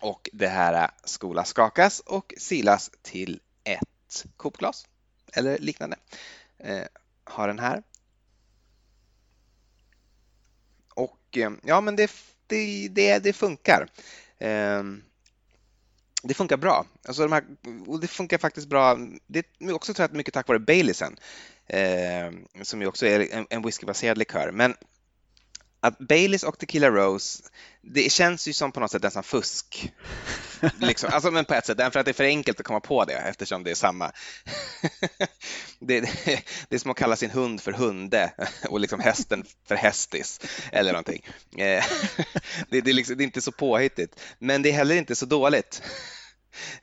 Och det här skola skakas och silas till ett kopglas eller liknande. Eh, har den här. Och eh, ja, men det, det, det, det funkar. Eh, det funkar bra. Alltså de här, och det funkar faktiskt bra. Det är också tror jag, mycket tack vare Baileysen, eh, som ju också är en, en whiskybaserad likör. Men att Baileys och Tequila Rose, det känns ju som på något sätt nästan fusk. *laughs* liksom. alltså, men på ett sätt, därför att det är för enkelt att komma på det eftersom det är samma. det, *laughs* det, det, är som att kalla sin hund för hunde och liksom hästen för hästis eller någonting. Eh, *laughs* det, det, är liksom, det är inte så påhittigt, men det är heller inte så dåligt.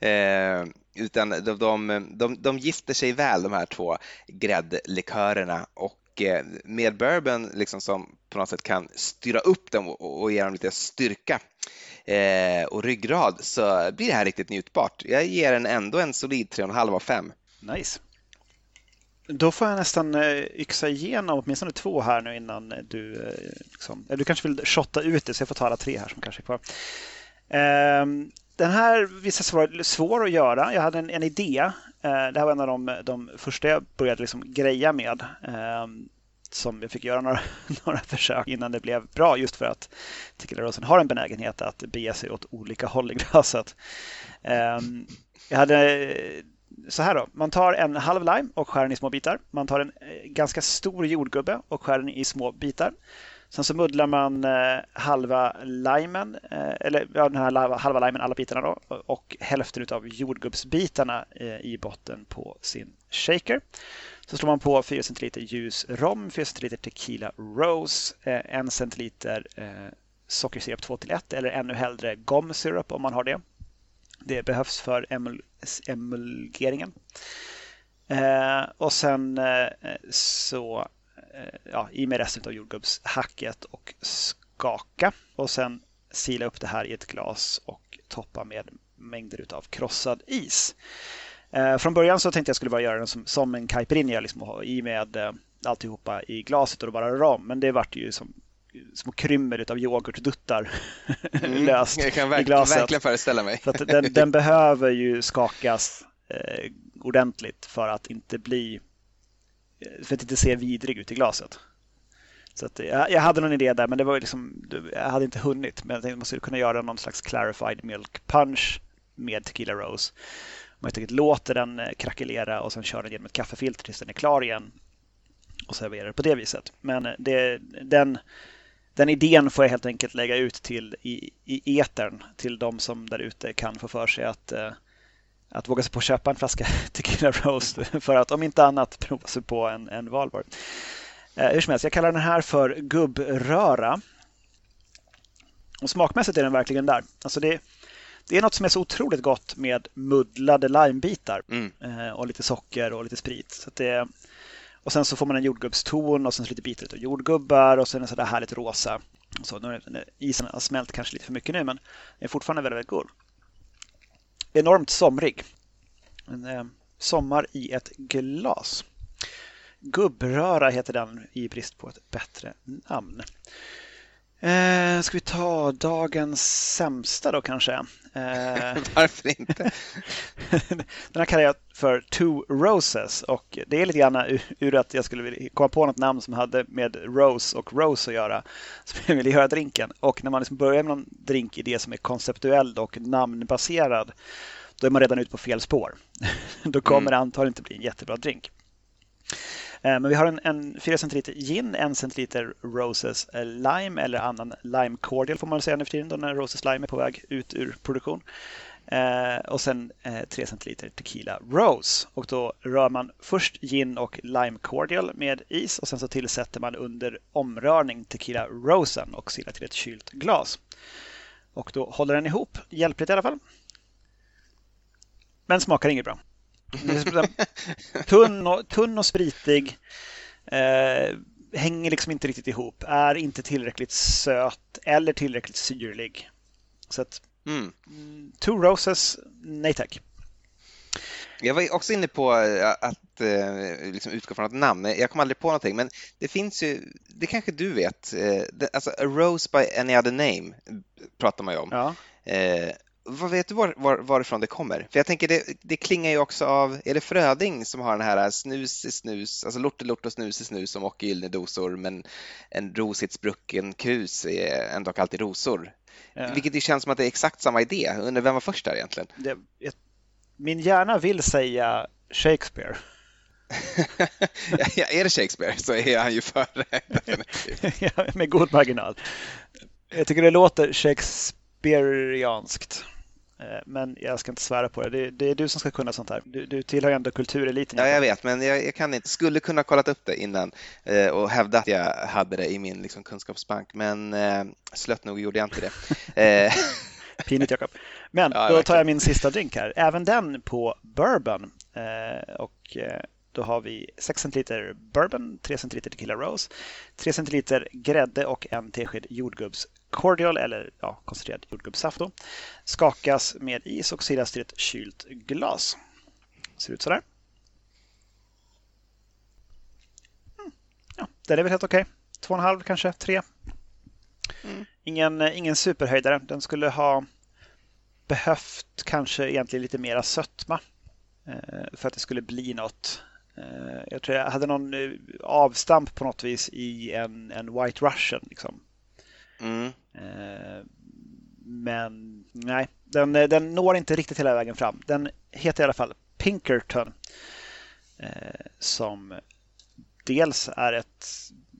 Eh, utan de, de, de, de gifter sig väl de här två gräddlikörerna och Eh, med bourbon liksom som på något sätt kan styra upp dem och, ge dem lite styrka eh, och ryggrad så blir det här riktigt njutbart. Jag ger den ändå en solid 3,5 av 5. Nice. Då får jag nästan eh, yxa igenom åtminstone två här nu innan du... Liksom, du kanske vill shotta ut det så jag får ta alla tre här som kanske är kvar. Ehm, den här visade sig vara svår att göra. Jag hade en, en idé Eh, det här var en av de, de första jag började liksom greja med. Ehm, som jag fick göra *laughs* några, några försök innan det blev bra just för att Tequila har en benägenhet att bege sig åt olika håll i glaset. Ehm, jag hade eh, så här då, man tar en halv lime och skär den i små bitar. Man tar en eh, ganska stor jordgubbe och skär den i små bitar. Sen så muddlar man eh, halva limen, eh, eller ja, den här halva limen, alla bitarna då, och hälften av jordgubbsbitarna eh, i botten på sin shaker. Så slår man på 4 centiliter ljus rom, 4 centiliter tequila rose, eh, 1 centiliter eh, sockersirap 2 till 1 eller ännu hellre gom syrup om man har det. Det behövs för emul emulgeringen. Eh, och sen eh, så ja, i med resten av jordgubbshacket och skaka. Och sen sila upp det här i ett glas och toppa med mängder av krossad is. Eh, från början så tänkte jag skulle bara göra den som, som en caipirinha, liksom, i med eh, alltihopa i glaset och bara röra om. Men det vart ju som små krymmer av yoghurtduttar *laughs* mm, löst jag kan verk, i glaset. verkligen föreställa mig. Så den, den, behöver ju skakas eh, ordentligt för att inte bli för att inte se vidrig ut i glaset. Så att jag, jag, hade någon idé där, men det var liksom, jag hade inte hunnit. Men jag tänkte att man skulle kunna göra någon slags clarified milk punch med tequila rose. Man helt enkelt låter den eh, krackelera och sen kör den genom ett kaffefilter tills den är klar igen och serverar på det viset. Men eh, det, den, den idén får jag helt enkelt lägga ut till i, i etern till de som där ute kan få för sig att eh, att våga sig på att köpa en flaska *laughs* Tequila Rose *laughs* för att om inte annat prova sig på en, en valborg. Eh, hur som helst, jag kallar den här för gubbröra. Och smakmässigt är den verkligen där. Alltså det, det är något som är så otroligt gott med muddlade limebitar mm. eh, och lite socker och lite sprit. Så det, och sen så får man en jordgubbston och sen så lite bitar av jordgubbar och sen en sådär härligt rosa. Så nu, isen har smält kanske lite för mycket nu men den är fortfarande väldigt, väldigt god enormt somrig. En, eh, sommar i ett glas. Gubbröra heter den i brist på ett bättre namn. Eh, ska vi ta dagens sämsta då kanske? Eh, *laughs* Varför inte? *laughs* den här kallar jag för Two Roses och det är lite grann ur, ur att jag skulle vilja komma på något namn som hade med Rose och Rose att göra. *laughs* Så jag ville göra drinken och när man liksom börjar med någon drinkidé som är konceptuell och namnbaserad då är man redan ute på fel spår. då kommer mm. det antagligen inte bli en jättebra drink. Eh, men vi har en, en 4 centiliter gin, 1 centiliter Roses eh, Lime eller annan lime cordial får man säga nu för tiden då när Roses Lime är på väg ut ur produktion. Eh, och sen eh, 3 centiliter Tequila Rose. Och då rör man först gin och lime cordial med is och sen så tillsätter man under omrörning Tequila Rosen och silar till ett kylt glas. Och då håller den ihop, hjälpligt i alla fall. Men smakar inget bra tunn, och, tunn och spritig. Eh, hänger liksom inte riktigt ihop. Är inte tillräckligt söt eller tillräckligt syrlig. Så att, mm. Two Roses, nej tack. Jag var också inne på eh, att eh, liksom utgå från ett namn. Jag kom aldrig på någonting, men det finns ju, det kanske du vet, eh, alltså A Rose by Any Other Name pratar man ju om. Ja vad vet du var, var, varifrån det kommer? För jag tänker det, det klingar ju också av, är det Fröding som har den här snus i snus, alltså lort och snus i snus som och gyllene dosor men en rosigt sprucken krus är ändå alltid rosor. Ja. Vilket ju känns som att det är exakt samma idé. Undrar vem var först där egentligen? Det, min hjärna vill säga Shakespeare. *laughs* ja, är det Shakespeare så är han ju före. *laughs* ja, med god marginal. Jag tycker det låter Shakespeareanskt. Eh, men jag ska inte svära på det. det. det. är du som ska kunna sånt här. Du, du tillhör ändå kultureliten. Ja, jag vet, men jag, jag, kan inte. Skulle kunna kollat upp det innan eh, och hävda att jag hade det i min liksom, kunskapsbank, men eh, slött nog gjorde jag inte det. *laughs* Eh, Pinigt, Jakob. Men *laughs* ja, då tar jag min sista drink här. Även den på bourbon. Eh, och eh, då har vi 6 centiliter bourbon, 3 centiliter tequila rose, 3 centiliter grädde och en tesked jordgubbs cordial eller ja, koncentrerad jordgubbssaft. Då. Skakas med is och silas till ett kylt glas. Ser ut sådär. Mm. Ja, den är väl helt okej. Okay. Två och en halv kanske, tre. Mm. Ingen, ingen superhöjdare. Den skulle ha behövt kanske egentligen lite mera sötma eh, för att det skulle bli något. Eh, jag tror jag hade någon eh, avstamp på något vis i en, en White Russian. Liksom. Mm. Eh, men nej, den, eh, den når inte riktigt hela vägen fram. Den heter i alla fall Pinkerton. Eh, som dels är ett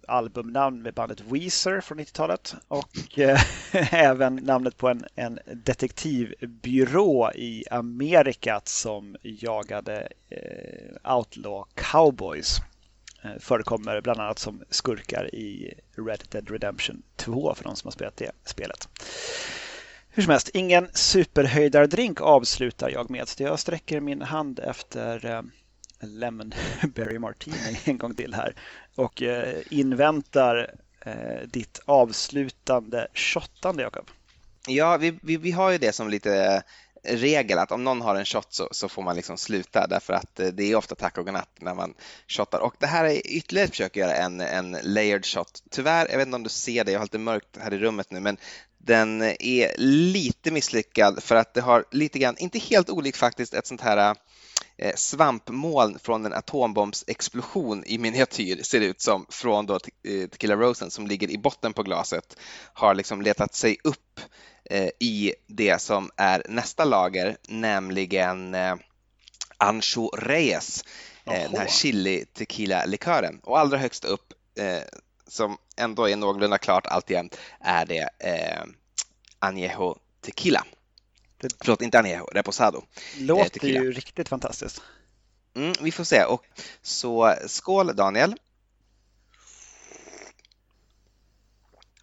albumnamn med bandet Weezer från 90-talet och eh, *laughs* även namnet på en, en detektivbyrå i Amerika som jagade eh, outlaw cowboys. Eh, förekommer bland annat som skurkar i Red Dead Redemption 2 för de som har spelat det spelet. Hur som helst, ingen superhöjdardrink avslutar jag med. Så jag sträcker min hand efter eh, Lemon Berry Martini *laughs* en gång till här och eh, inväntar eh, ditt avslutande shottande, Jakob. Ja, vi, vi, vi har ju det som lite regel att om någon har en shot så, så, får man liksom sluta därför att eh, det är ofta tack och godnatt när man shottar. Och det här är ytterligare ett försök att göra en, en layered shot. Tyvärr, jag vet inte om du ser det, jag har lite mörkt här i rummet nu, men den är lite misslyckad för att det har lite grann, inte helt olikt faktiskt, ett sånt här eh, svampmoln från en atombombsexplosion i miniatyr ser det ut som från då eh, Tequila Rosen som ligger i botten på glaset har liksom letat sig upp i det som är nästa lager, nämligen eh, Ancho Reyes, eh, den här chili tequila likören. Och allra högst upp, som ändå är någorlunda klart alltjämt, är det Añejo Tequila. Det... Förlåt, inte Añejo, Reposado. Låter tequila. ju riktigt fantastiskt. Mm, vi får se. Och, så skål Daniel.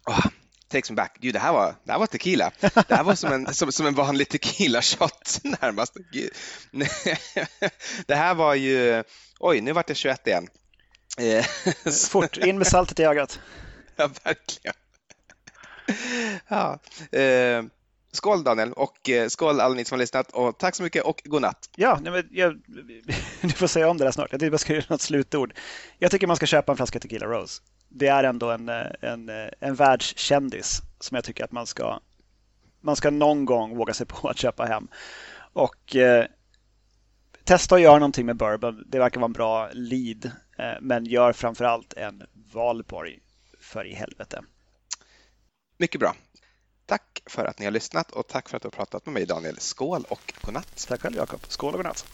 Oh, takes me back. Gud, det här var, det här var tequila. Det här var som en, som, som en vanlig tequila-shot *laughs* närmast. Gud. *laughs* Det här var ju, oj, nu vart det 21 igen. Eh, *laughs* Fort, in med saltet i ögat. Ja, verkligen. Ja, eh, skål Daniel och eh, skål alla ni som har lyssnat och tack så mycket och god natt. Ja, nej, men jag, du får säga om det där snart. Jag tänkte jag ska göra något slutord. Jag tycker man ska köpa en flaska Tequila Rose. Det är ändå en, en, en världskändis som jag tycker att man ska, man ska någon gång våga sig på att köpa hem. Och eh, testa att göra någonting med bourbon. Det verkar vara en bra lead. Eh, men gör framförallt en Valborg för i helvete. Mycket bra. Tack för att ni har lyssnat och tack för att du har pratat med mig Daniel. Skål och godnatt! Tack själv Jakob. Skål och godnatt!